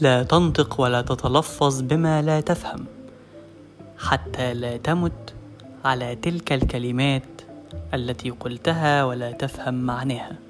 لا تنطق ولا تتلفظ بما لا تفهم حتى لا تمت على تلك الكلمات التي قلتها ولا تفهم معناها.